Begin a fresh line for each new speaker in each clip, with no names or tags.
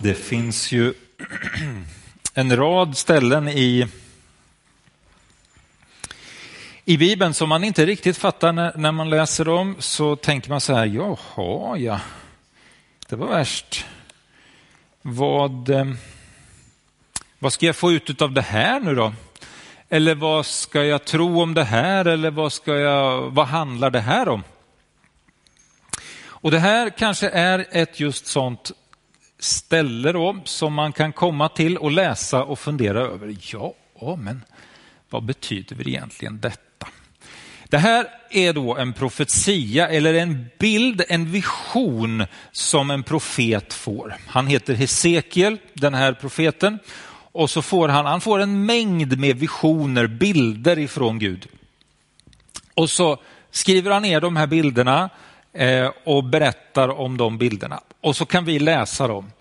Det finns ju en rad ställen i, i Bibeln som man inte riktigt fattar när, när man läser dem. Så tänker man så här, jaha ja, det var värst. Vad, ehm, vad ska jag få ut av det här nu då? Eller vad ska jag tro om det här? Eller vad, ska jag, vad handlar det här om? Och det här kanske är ett just sånt ställe då, som man kan komma till och läsa och fundera över. Ja, men vad betyder egentligen detta? Det här är då en profetia eller en bild, en vision som en profet får. Han heter Hesekiel, den här profeten. Och så får han, han får en mängd med visioner, bilder ifrån Gud. Och så skriver han ner de här bilderna Eh, och berättar om de bilderna. Och så kan vi läsa dem.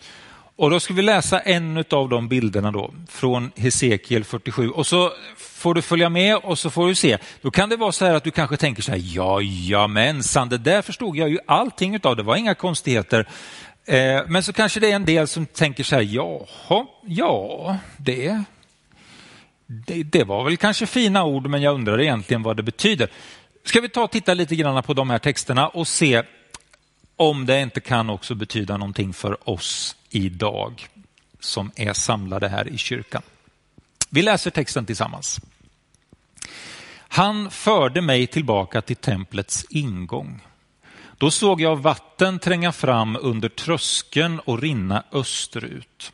Och då ska vi läsa en av de bilderna då från Hesekiel 47 och så får du följa med och så får du se. Då kan det vara så här att du kanske tänker så här, ja, ja det där förstod jag ju allting av, det var inga konstigheter. Eh, men så kanske det är en del som tänker så här, jaha, ja, det, det, det var väl kanske fina ord, men jag undrar egentligen vad det betyder. Ska vi ta och titta lite grann på de här texterna och se om det inte kan också betyda någonting för oss idag som är samlade här i kyrkan. Vi läser texten tillsammans. Han förde mig tillbaka till templets ingång. Då såg jag vatten tränga fram under tröskeln och rinna österut.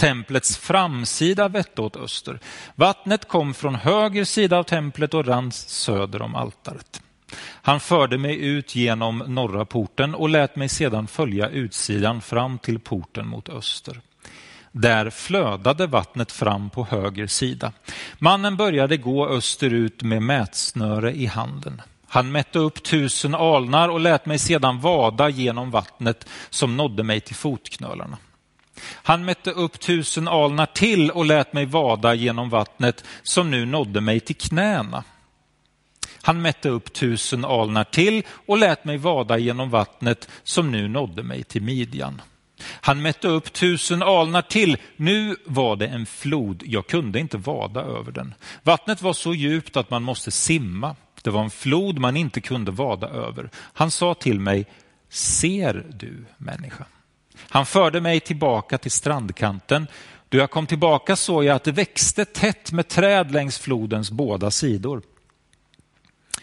Templets framsida vette åt öster. Vattnet kom från höger sida av templet och rann söder om altaret. Han förde mig ut genom norra porten och lät mig sedan följa utsidan fram till porten mot öster. Där flödade vattnet fram på höger sida. Mannen började gå österut med mätsnöre i handen. Han mätte upp tusen alnar och lät mig sedan vada genom vattnet som nådde mig till fotknölarna. Han mätte upp tusen alnar till och lät mig vada genom vattnet som nu nådde mig till knäna. Han mätte upp tusen alnar till och lät mig vada genom vattnet som nu nådde mig till midjan. Han mätte upp tusen alnar till. Nu var det en flod. Jag kunde inte vada över den. Vattnet var så djupt att man måste simma. Det var en flod man inte kunde vada över. Han sa till mig, ser du människa? Han förde mig tillbaka till strandkanten. Då jag kom tillbaka såg jag att det växte tätt med träd längs flodens båda sidor.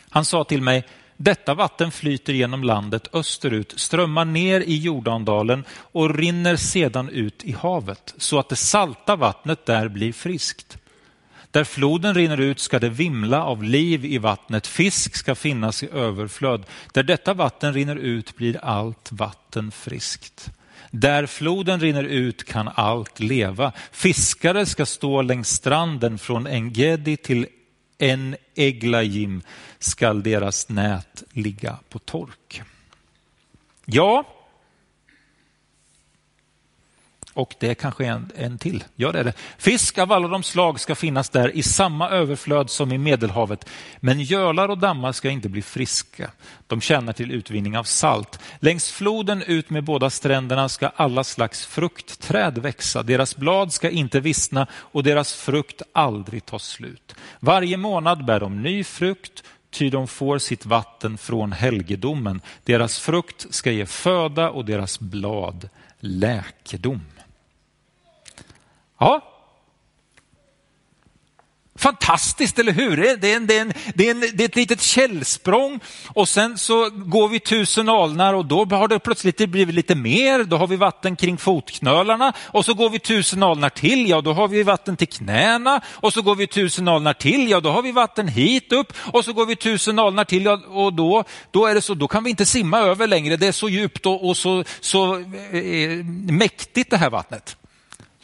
Han sa till mig, detta vatten flyter genom landet österut, strömmar ner i Jordandalen och rinner sedan ut i havet så att det salta vattnet där blir friskt. Där floden rinner ut ska det vimla av liv i vattnet, fisk ska finnas i överflöd. Där detta vatten rinner ut blir allt vatten friskt. Där floden rinner ut kan allt leva. Fiskare ska stå längs stranden från Engedi till en Eglajim skall deras nät ligga på tork. Ja, och det är kanske en, en till. Ja, det är det. Fisk av alla de slag ska finnas där i samma överflöd som i Medelhavet. Men gölar och dammar ska inte bli friska. De tjänar till utvinning av salt. Längs floden ut med båda stränderna ska alla slags fruktträd växa. Deras blad ska inte vissna och deras frukt aldrig ta slut. Varje månad bär de ny frukt ty de får sitt vatten från helgedomen. Deras frukt ska ge föda och deras blad läkedom. Ja. Fantastiskt, eller hur? Det är, en, det, är en, det, är en, det är ett litet källsprång och sen så går vi tusen alnar och då har det plötsligt blivit lite mer. Då har vi vatten kring fotknölarna och så går vi tusen alnar till. Ja, då har vi vatten till knäna och så går vi tusen alnar till. Ja, då har vi vatten hit upp och så går vi tusen alnar till ja, och då, då är det så. Då kan vi inte simma över längre. Det är så djupt och, och så, så eh, eh mäktigt det här vattnet.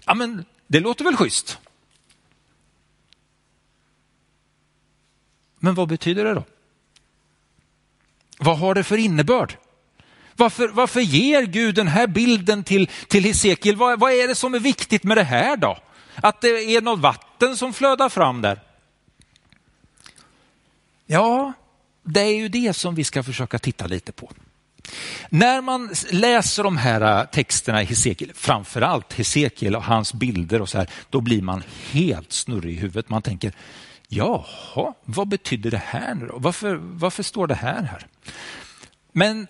Ja, men det låter väl schysst? Men vad betyder det då? Vad har det för innebörd? Varför, varför ger Gud den här bilden till, till Hesekiel? Vad, vad är det som är viktigt med det här då? Att det är något vatten som flödar fram där? Ja, det är ju det som vi ska försöka titta lite på. När man läser de här äh, texterna i Hesekiel, framförallt Hesekiel och hans bilder och så här, då blir man helt snurrig i huvudet. Man tänker, jaha, vad betyder det här nu då? Varför, varför står det här här? Men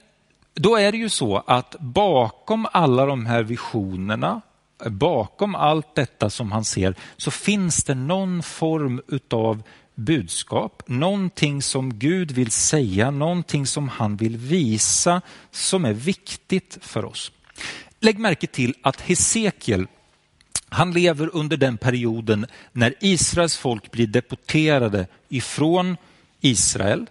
då är det ju så att bakom alla de här visionerna, bakom allt detta som han ser, så finns det någon form utav budskap, någonting som Gud vill säga, någonting som han vill visa som är viktigt för oss. Lägg märke till att Hesekiel, han lever under den perioden när Israels folk blir deporterade ifrån Israel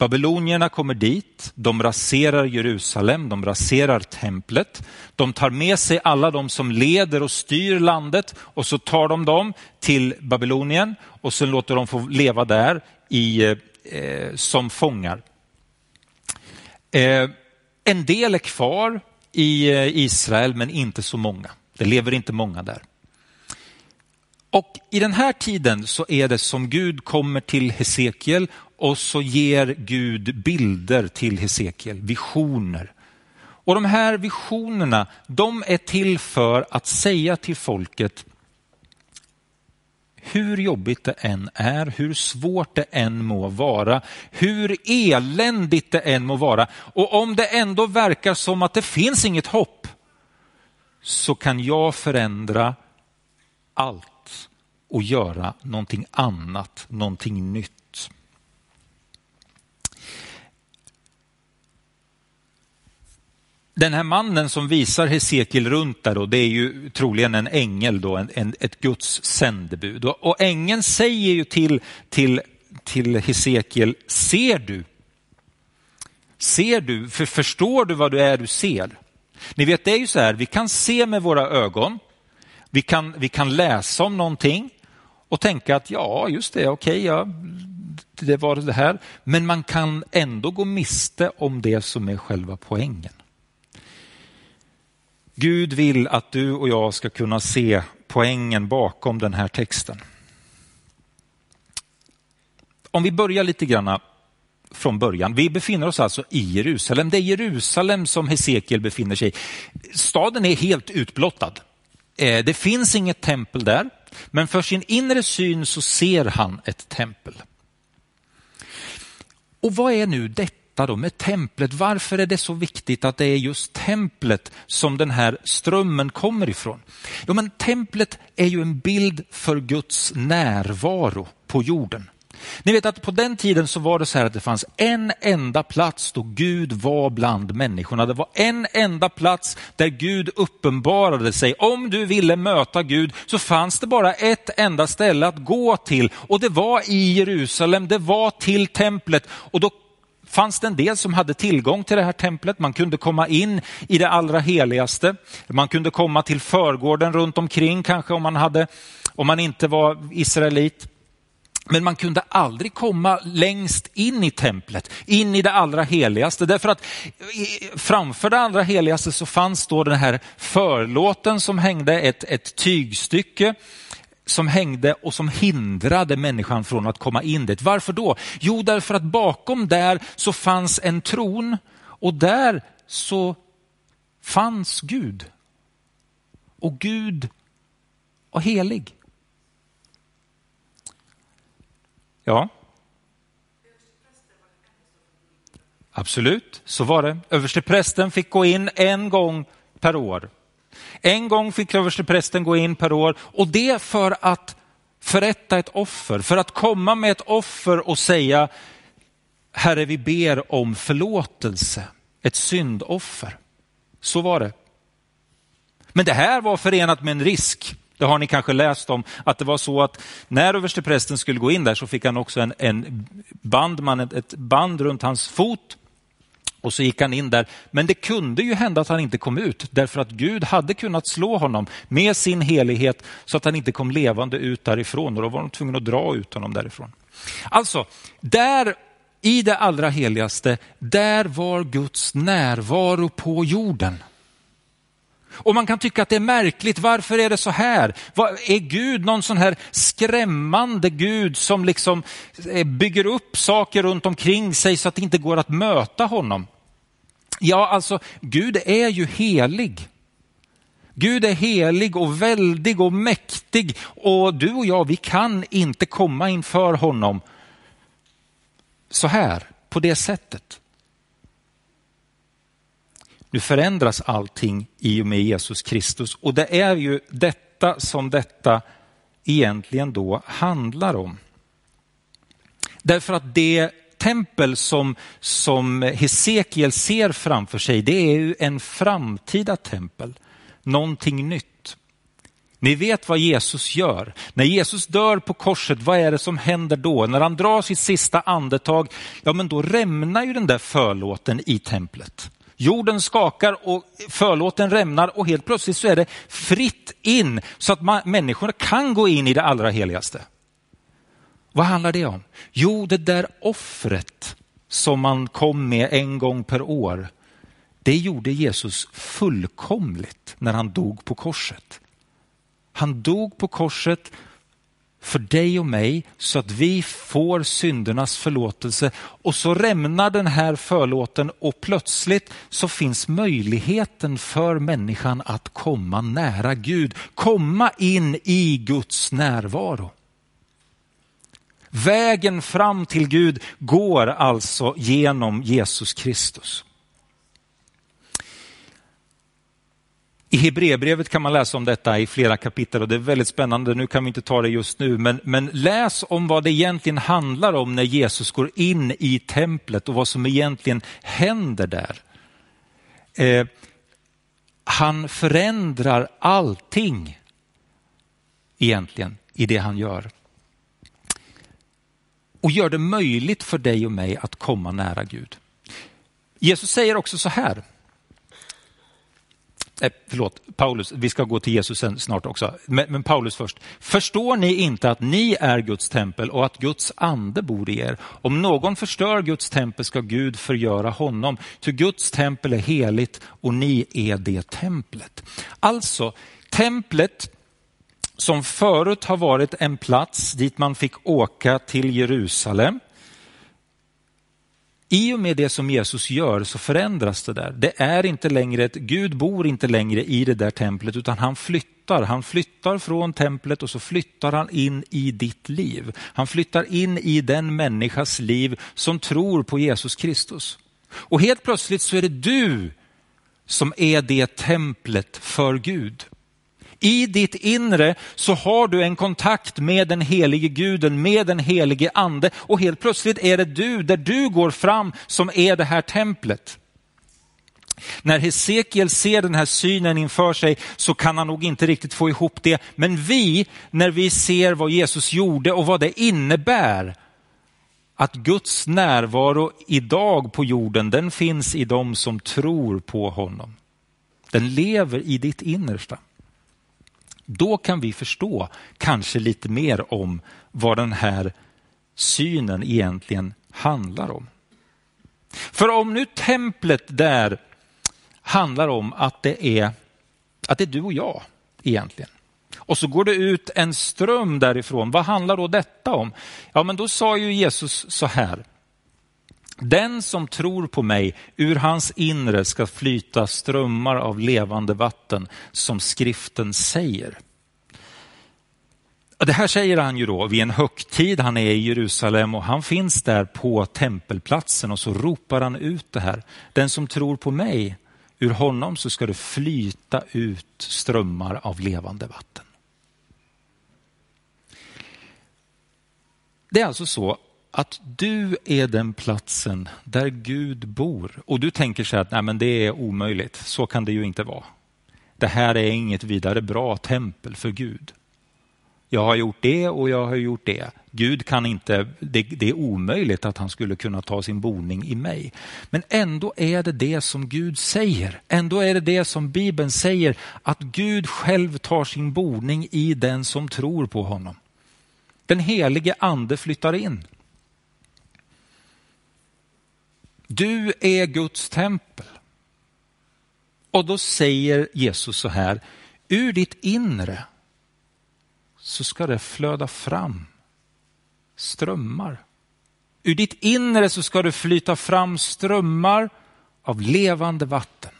Babylonierna kommer dit, de raserar Jerusalem, de raserar templet. De tar med sig alla de som leder och styr landet och så tar de dem till Babylonien och så låter de få leva där i, eh, eh, som fångar. Eh, en del är kvar i eh, Israel men inte så många. Det lever inte många där. Och i den här tiden så är det som Gud kommer till Hesekiel och så ger Gud bilder till Hesekiel, visioner. Och de här visionerna, de är till för att säga till folket hur jobbigt det än är, hur svårt det än må vara, hur eländigt det än må vara och om det ändå verkar som att det finns inget hopp så kan jag förändra allt och göra någonting annat, någonting nytt. Den här mannen som visar Hesekiel runt där, då, det är ju troligen en ängel, då, en, en, ett Guds sändebud. Och, och ängeln säger ju till, till, till Hesekiel, ser du? Ser du? För förstår du vad det är du ser? Ni vet, det är ju så här, vi kan se med våra ögon, vi kan, vi kan läsa om någonting och tänka att ja, just det, okej, okay, ja, det var det här. Men man kan ändå gå miste om det som är själva poängen. Gud vill att du och jag ska kunna se poängen bakom den här texten. Om vi börjar lite grann från början. Vi befinner oss alltså i Jerusalem. Det är Jerusalem som Hesekiel befinner sig i. Staden är helt utblottad. Eh, det finns inget tempel där, men för sin inre syn så ser han ett tempel. Och vad är nu detta? Detta då med templet. Varför är det så viktigt att det är just templet som den här strömmen kommer ifrån? Jo, men templet är ju en bild för Guds närvaro på jorden. Ni vet att på den tiden så var det så här att det fanns en enda plats då Gud var bland människorna. Det var en enda plats där Gud uppenbarade sig. Om du ville möta Gud så fanns det bara ett enda ställe att gå till och det var i Jerusalem, det var till templet och då fanns det en del som hade tillgång till det här templet. Man kunde komma in i det allra heligaste. Man kunde komma till förgården runt omkring kanske om man, hade, om man inte var israelit. Men man kunde aldrig komma längst in i templet, in i det allra heligaste. Därför att framför det allra heligaste så fanns då den här förlåten som hängde, ett, ett tygstycke som hängde och som hindrade människan från att komma in dit. Varför då? Jo, därför att bakom där så fanns en tron och där så fanns Gud. Och Gud var helig. Ja. Absolut, så var det. Översteprästen fick gå in en gång per år en gång fick översteprästen gå in per år och det för att förrätta ett offer, för att komma med ett offer och säga Herre, vi ber om förlåtelse, ett syndoffer. Så var det. Men det här var förenat med en risk. Det har ni kanske läst om, att det var så att när översteprästen skulle gå in där så fick han också en, en bandman, ett band runt hans fot och så gick han in där. Men det kunde ju hända att han inte kom ut därför att Gud hade kunnat slå honom med sin helighet så att han inte kom levande ut därifrån och då var de tvungna att dra ut honom därifrån. Alltså, där i det allra heligaste, där var Guds närvaro på jorden. Och man kan tycka att det är märkligt, varför är det så här? Är Gud någon sån här skrämmande Gud som liksom eh, bygger upp saker runt omkring sig så att det inte går att möta honom? Ja, alltså Gud är ju helig. Gud är helig och väldig och mäktig och du och jag, vi kan inte komma inför honom så här, på det sättet. Nu förändras allting i och med Jesus Kristus och det är ju detta som detta egentligen då handlar om. Därför att det tempel som, som Hesekiel ser framför sig, det är ju en framtida tempel, någonting nytt. Ni vet vad Jesus gör. När Jesus dör på korset, vad är det som händer då? När han drar sitt sista andetag, ja men då rämnar ju den där förlåten i templet. Jorden skakar och förlåten rämnar och helt plötsligt så är det fritt in så att man, människorna kan gå in i det allra heligaste. Vad handlar det om? Jo, det där offret som man kom med en gång per år, det gjorde Jesus fullkomligt när han dog på korset. Han dog på korset för dig och mig så att vi får syndernas förlåtelse och så rämnar den här förlåten och plötsligt så finns möjligheten för människan att komma nära Gud, komma in i Guds närvaro. Vägen fram till Gud går alltså genom Jesus Kristus. I Hebreerbrevet kan man läsa om detta i flera kapitel och det är väldigt spännande. Nu kan vi inte ta det just nu, men, men läs om vad det egentligen handlar om när Jesus går in i templet och vad som egentligen händer där. Eh, han förändrar allting egentligen i det han gör. Och gör det möjligt för dig och mig att komma nära Gud. Jesus säger också så här eh, förlåt, Paulus, vi ska gå till Jesus sen snart också, men, men, Paulus först. Förstår ni inte att ni är Guds tempel och att Guds ande bor i er? Om någon förstör Guds tempel ska Gud förgöra honom, ty Guds tempel är heligt och ni är det templet. Alltså, templet som förut har varit en plats dit man fick åka till Jerusalem, i och med det som Jesus gör så förändras det där. Det är inte längre ett, Gud bor inte längre i det där templet utan han flyttar. Han flyttar från templet och så flyttar han in i ditt liv. Han flyttar in i den människas liv som tror på Jesus Kristus. Och helt plötsligt så är det du som är det templet för Gud. I ditt inre så har du en kontakt med den helige guden, med den helige ande och helt plötsligt är det du, där du går fram, som är det här templet. När Hesekiel ser den här synen inför sig så kan han nog inte riktigt få ihop det. Men vi, när vi ser vad Jesus gjorde och vad det innebär, att Guds närvaro idag på jorden, den finns i dem som tror på honom. Den lever i ditt innersta. Då kan vi förstå kanske lite mer om vad den här synen egentligen handlar om. För om nu templet där handlar om att det är, att det är du och jag egentligen. Och så går det ut en ström därifrån. Vad handlar då detta om? Ja, men då sa ju Jesus så här. Den som tror på mig, ur hans inre ska flyta strömmar av levande vatten, som skriften säger. Det här säger han ju då vid en högtid, han är i Jerusalem och han finns där på tempelplatsen och så ropar han ut det här. Den som tror på mig, ur honom så ska det flyta ut strömmar av levande vatten. Det är alltså så att du är den platsen där Gud bor. Och du tänker så att Nej, men det är omöjligt, så kan det ju inte vara. Det här är inget vidare bra tempel för Gud. Jag har gjort det och jag har gjort det. Gud kan inte, det, det, är omöjligt att han skulle kunna ta sin boning i mig. Men ändå är det det som Gud säger. Ändå är det det som Bibeln säger, att Gud själv tar sin boning i den som tror på honom. Den helige ande flyttar in. Du är Guds tempel. Och då säger Jesus så här, ur ditt inre så ska det flöda fram strömmar. Ur ditt inre så ska det flyta fram strömmar av levande vatten.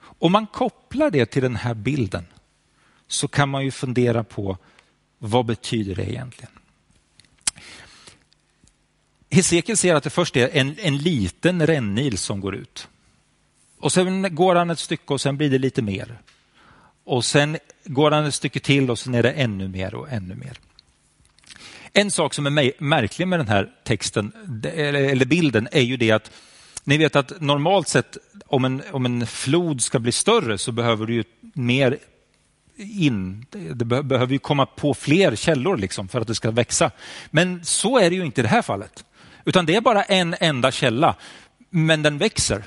Om man kopplar det till den här bilden så kan man ju fundera på vad betyder det egentligen? Hesekiel ser att det först är en, en liten rännil som går ut. Och sen går han ett stycke och sen blir det lite mer. Och sen går han ett stycke till och sen är det ännu mer och ännu mer. En sak som är märklig med den här texten, eller bilden, är ju det att ni vet att normalt sett om en, om en flod ska bli större så behöver du ju mer in. Det behöver ju komma på fler källor liksom för att det ska växa. Men så är det ju inte i det här fallet. Utan det är bara en enda källa, men den växer.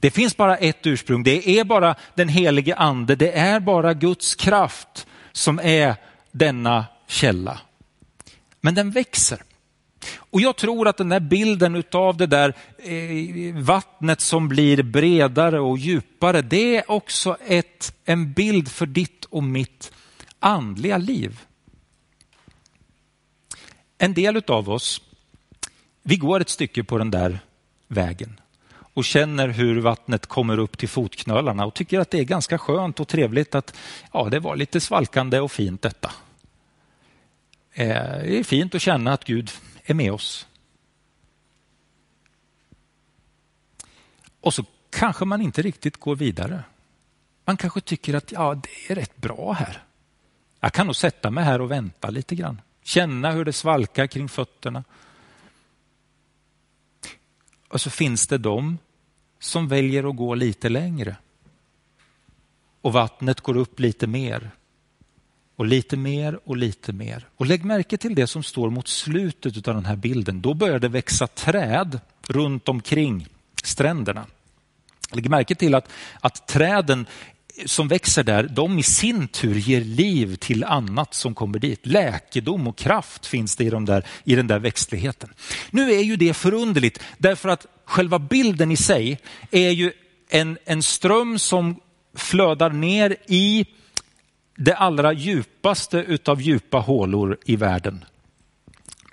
Det finns bara ett ursprung, det är bara den helige ande, det är bara Guds kraft som är denna källa. Men den växer. Och jag tror att den där bilden av det där eh, vattnet som blir bredare och djupare, det är också ett, en bild för ditt och mitt andliga liv. En del av oss, vi går ett stycke på den där vägen och känner hur vattnet kommer upp till fotknölarna och tycker att det är ganska skönt och trevligt att ja, det var lite svalkande och fint detta. Eh, det är fint att känna att Gud är med oss. Och så kanske man inte riktigt går vidare. Man kanske tycker att ja, det är rätt bra här. Jag kan nog sätta mig här och vänta lite grann. Känna hur det svalkar kring fötterna. Och så finns det de som väljer att gå lite längre. Och vattnet går upp lite mer. Och lite mer och lite mer. Och lägg märke till det som står mot slutet av den här bilden. Då börjar det växa träd runt omkring stränderna. Lägg märke till att, att träden som växer där, de i sin tur ger liv till annat som kommer dit. Läkedom och kraft finns det i, de där, i den där växtligheten. Nu är ju det förunderligt därför att själva bilden i sig är ju en, en ström som flödar ner i det allra djupaste utav djupa hålor i världen.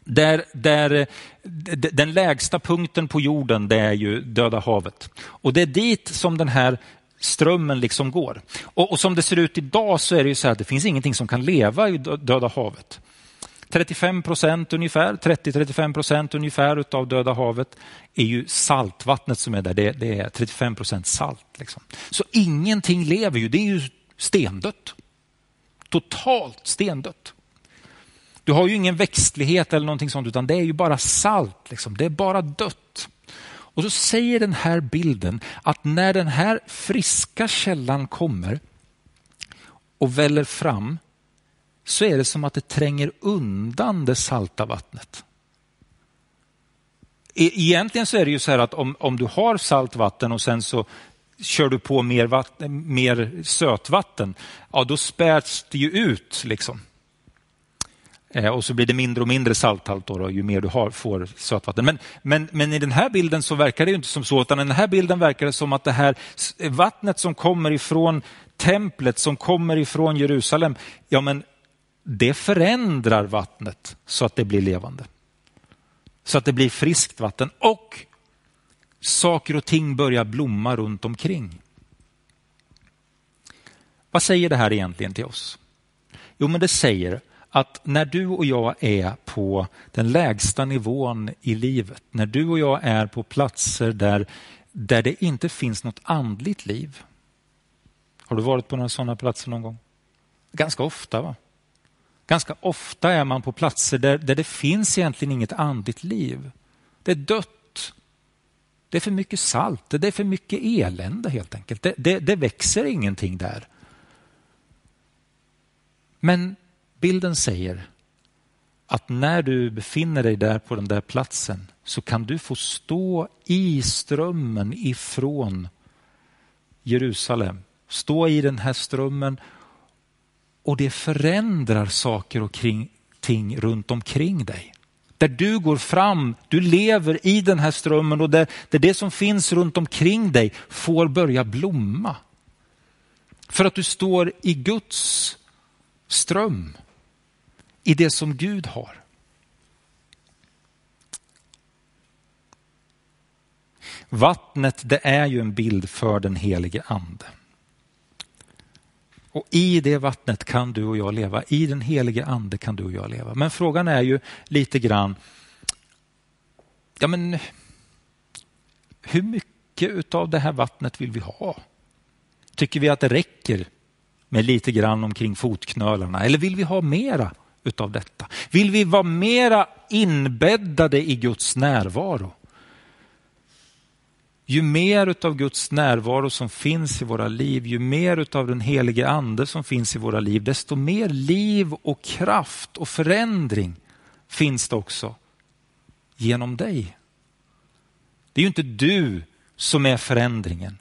Där, där, den lägsta punkten på jorden det är ju Döda havet. Och det är dit som den här strömmen liksom går. Och, och, som det ser ut idag så är det ju så här att det finns ingenting som kan leva i Döda havet. 35 procent ungefär, 30-35 procent ungefär av Döda havet är ju saltvattnet som är där. Det, det är 35 procent salt. Liksom. Så ingenting lever ju, det är ju stendött. Totalt stendött. Du har ju ingen växtlighet eller någonting sånt utan det är ju bara salt. Liksom. Det är bara dött. Och så säger den här bilden att när den här friska källan kommer och väller fram så är det som att det tränger undan det salta vattnet. E, egentligen så är det ju så här att om, om du har saltvatten och sen så kör du på mer, vatten, mer sötvatten, ja då späds det ju ut. liksom. Eh, och så blir det mindre och mindre salthalt då, då, ju mer du har, får sötvatten. Men, men, men i den här bilden så verkar det inte som så, utan i den här bilden verkar det som att det här vattnet som kommer ifrån templet, som kommer ifrån Jerusalem, ja men det förändrar vattnet så att det blir levande. Så att det blir friskt vatten och saker och ting börjar blomma runt omkring. Vad säger det här egentligen till oss? Jo, men det säger att när du och jag är på den lägsta nivån i livet, när du och jag är på platser där, där det inte finns något andligt liv. Har du varit på några sådana platser någon gång? Ganska ofta va? Ganska ofta är man på platser där, där det finns egentligen inget andligt liv. Det är dött. Det är för mycket salt, det är för mycket elände helt enkelt. Det, det, det växer ingenting där. Men bilden säger att när du befinner dig där på den där platsen så kan du få stå i strömmen ifrån Jerusalem. Stå i den här strömmen och det förändrar saker och ting runt omkring dig. Där du går fram, du lever i den här strömmen och där, där det som finns runt omkring dig får börja blomma. För att du står i Guds ström i det som Gud har. Vattnet det är ju en bild för den helige ande. Och i det vattnet kan du och jag leva. I den helige ande kan du och jag leva. Men frågan är ju lite grann, ja men hur mycket av det här vattnet vill vi ha? Tycker vi att det räcker med lite grann omkring fotknölarna eller vill vi ha mera utav detta? Vill vi vara mera inbäddade i Guds närvaro? Ju mer utav Guds närvaro som finns i våra liv, ju mer utav den helige ande som finns i våra liv, desto mer liv och kraft och förändring finns det också genom dig. Det är ju inte du som är förändringen,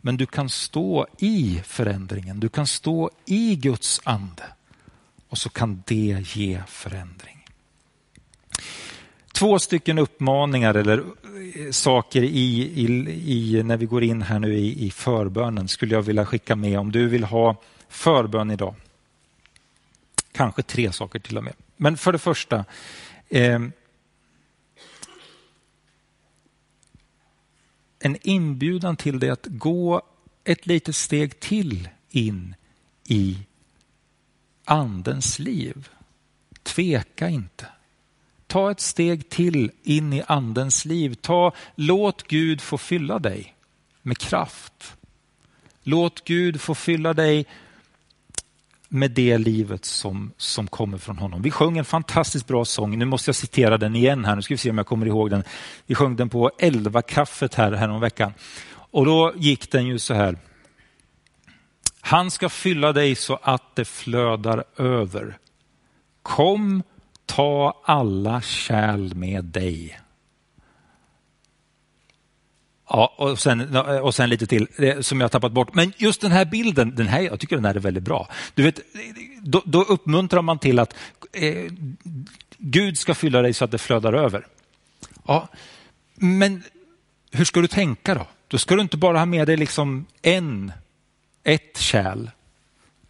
men du kan stå i förändringen. Du kan stå i Guds ande och så kan det ge förändring två stycken uppmaningar eller eh, saker i, i, i, när vi går in här nu i, i förbönen skulle jag vilja skicka med om du vill ha förbön idag. Kanske tre saker till och med. Men för det första, eh, en inbjudan till dig att gå ett litet steg till in i andens liv. Tveka inte. Ta ett steg till in i andens liv. Ta, låt Gud få fylla dig med kraft. Låt Gud få fylla dig med det livet som, som kommer från honom. Vi sjöng en fantastiskt bra sång. Nu måste jag citera den igen här. Nu ska vi se om jag kommer ihåg den. Vi sjöng den på elva kaffet här, här veckan. Och då gick den ju så här. Han ska fylla dig så att det flödar över. Kom ta alla kärl med dig. Ja, och sen, och sen lite till som jag tappat bort. Men just den här bilden, den här, jag tycker den här är väldigt bra. Du vet, då, då uppmuntrar man till att eh, Gud ska fylla dig så att det flödar över. Ja, men hur ska du tänka då? Då ska du inte bara ha med dig liksom en, ett kärl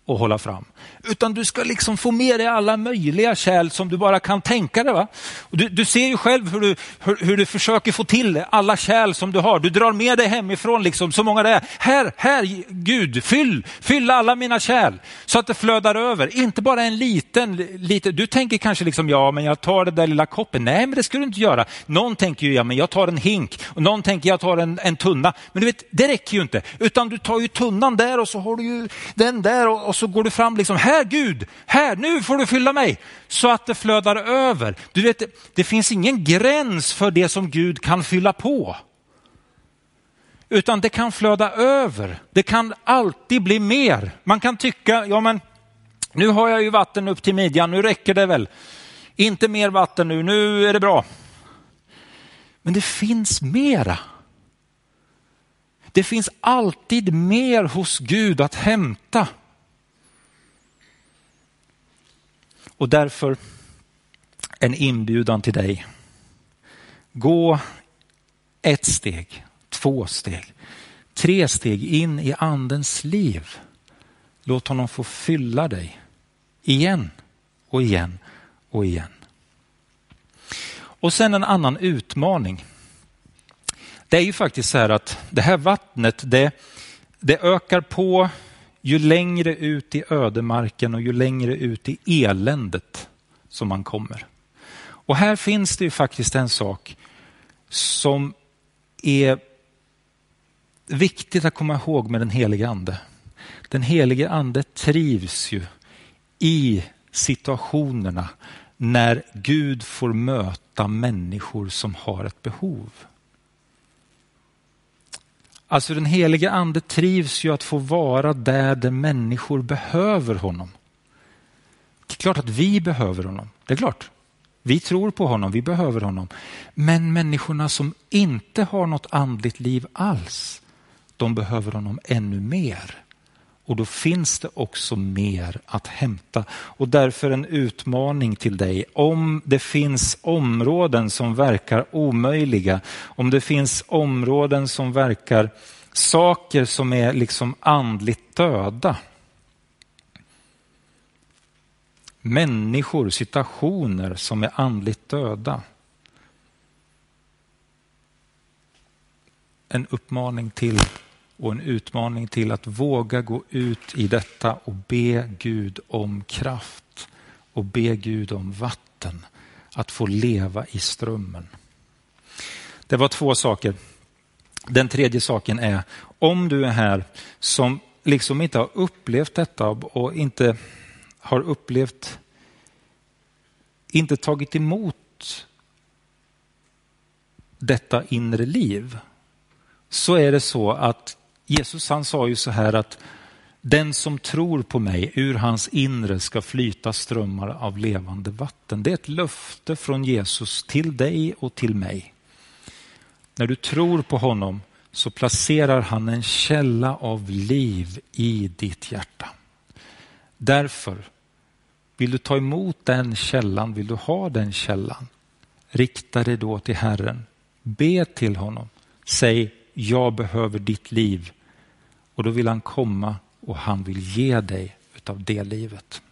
att hålla fram. Utan du ska liksom få med dig alla möjliga kärl som du bara kan tänka dig. Va? Du, du ser ju själv hur du, hur, hur, du försöker få till alla kärl som du har. Du drar med dig hemifrån liksom, så många det är. Här, här Gud, fyll, fyll alla mina kärl så att det flödar över. Inte bara en liten, liten du tänker kanske liksom, ja men jag tar det där lilla koppen. Nej men det ska du inte göra. Någon tänker ju, ja men jag tar en hink och någon tänker jag tar en, en tunna. Men du vet, det räcker ju inte. Utan du tar ju tunnan där och så har du ju den där och, och så går du fram liksom, här Gud, här, nu får du fylla mig. Så att det flödar över. Du vet, det finns ingen gräns för det som Gud kan fylla på. Utan det kan flöda över. Det kan alltid bli mer. Man kan tycka, ja men nu har jag ju vatten upp till midjan, nu räcker det väl. Inte mer vatten nu, nu är det bra. Men det finns mera. Det finns alltid mer hos Gud att hämta. Och därför en inbjudan till dig. Gå ett steg, två steg, tre steg in i andens liv. Låt honom få fylla dig igen och igen och igen. Och sen en annan utmaning. Det är ju faktiskt så här att det här vattnet det, det ökar på ju längre ut i ödemarken och ju längre ut i eländet som man kommer. Och här finns det ju faktiskt en sak som är viktigt att komma ihåg med den helige ande. Den helige ande trivs ju i situationerna när Gud får möta människor som har ett behov. Alltså den helige ande trivs ju att få vara där, där människor behöver honom. Det är klart att vi behöver honom. Det är klart. Vi tror på honom, vi behöver honom. Men människorna som inte har något andligt liv alls, de behöver honom ännu mer. Och då finns det också mer att hämta. Och därför en utmaning till dig. Om det finns områden som verkar omöjliga, om det finns områden som verkar saker som är liksom andligt döda. Människor, situationer som är andligt döda. en uppmaning till och en utmaning till att våga gå ut i detta och be Gud om kraft och be Gud om vatten att få leva i strömmen. Det var två saker. Den tredje saken är, om du är här som liksom inte har upplevt detta och inte har upplevt, inte tagit emot detta inre liv, så är det så att Jesus han sa ju så här att den som tror på mig, ur hans inre ska flyta strömmar av levande vatten. Det är ett löfte från Jesus till dig och till mig. När du tror på honom så placerar han en källa av liv i ditt hjärta. Därför, vill du ta emot den källan, vill du ha den källan, rikta dig då till Herren. Be till honom. Säg, jag behöver ditt liv. Och då vill han komma och han vill ge dig utav det livet.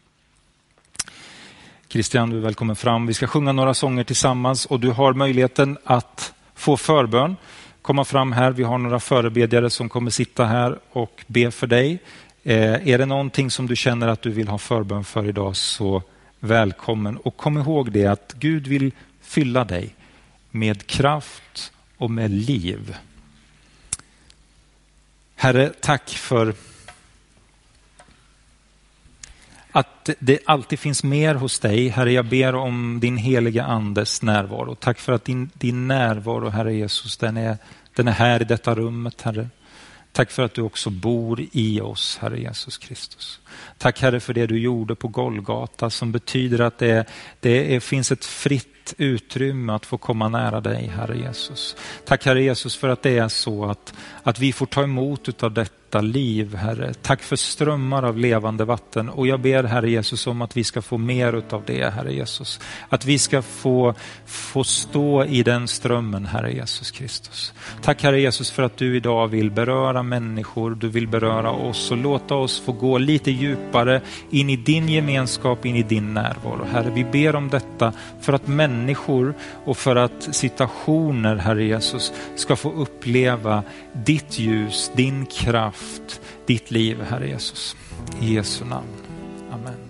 Christian, du är välkommen fram. Vi ska sjunga några sånger tillsammans och du har möjligheten att få förbön. Komma fram här. Vi har några förebedjare som kommer sitta här och be för dig. Eh, är det någonting som du känner att du vill ha förbön för idag så välkommen. Och kom ihåg det att Gud vill fylla dig med kraft och med liv. Herre, tack för att det alltid finns mer hos dig. Herre, jag ber om din heliga andes närvaro. Tack för att din, din närvaro, Herre Jesus, den är, den är här i detta rummet, Herre. Tack för att du också bor i oss, Herre Jesus Kristus. Tack Herre för det du gjorde på Golgata som betyder att det, det är, finns ett fritt utrymme att få komma nära dig, Herre Jesus. Tack Herre Jesus för att det är så att, att vi får ta emot av detta liv, Herre. Tack för strömmar av levande vatten och jag ber Herre Jesus om att vi ska få mer av det, Herre Jesus. Att vi ska få, få stå i den strömmen, Herre Jesus Kristus. Tack Herre Jesus för att du idag vill beröra människor, du vill beröra oss och låta oss få gå lite djupare in i din gemenskap, in i din närvaro. Herre, vi ber om detta för att människor och för att situationer, Herre Jesus, ska få uppleva ditt ljus, din kraft kraft, ditt liv, Herre Jesus. I Jesu namn. Amen.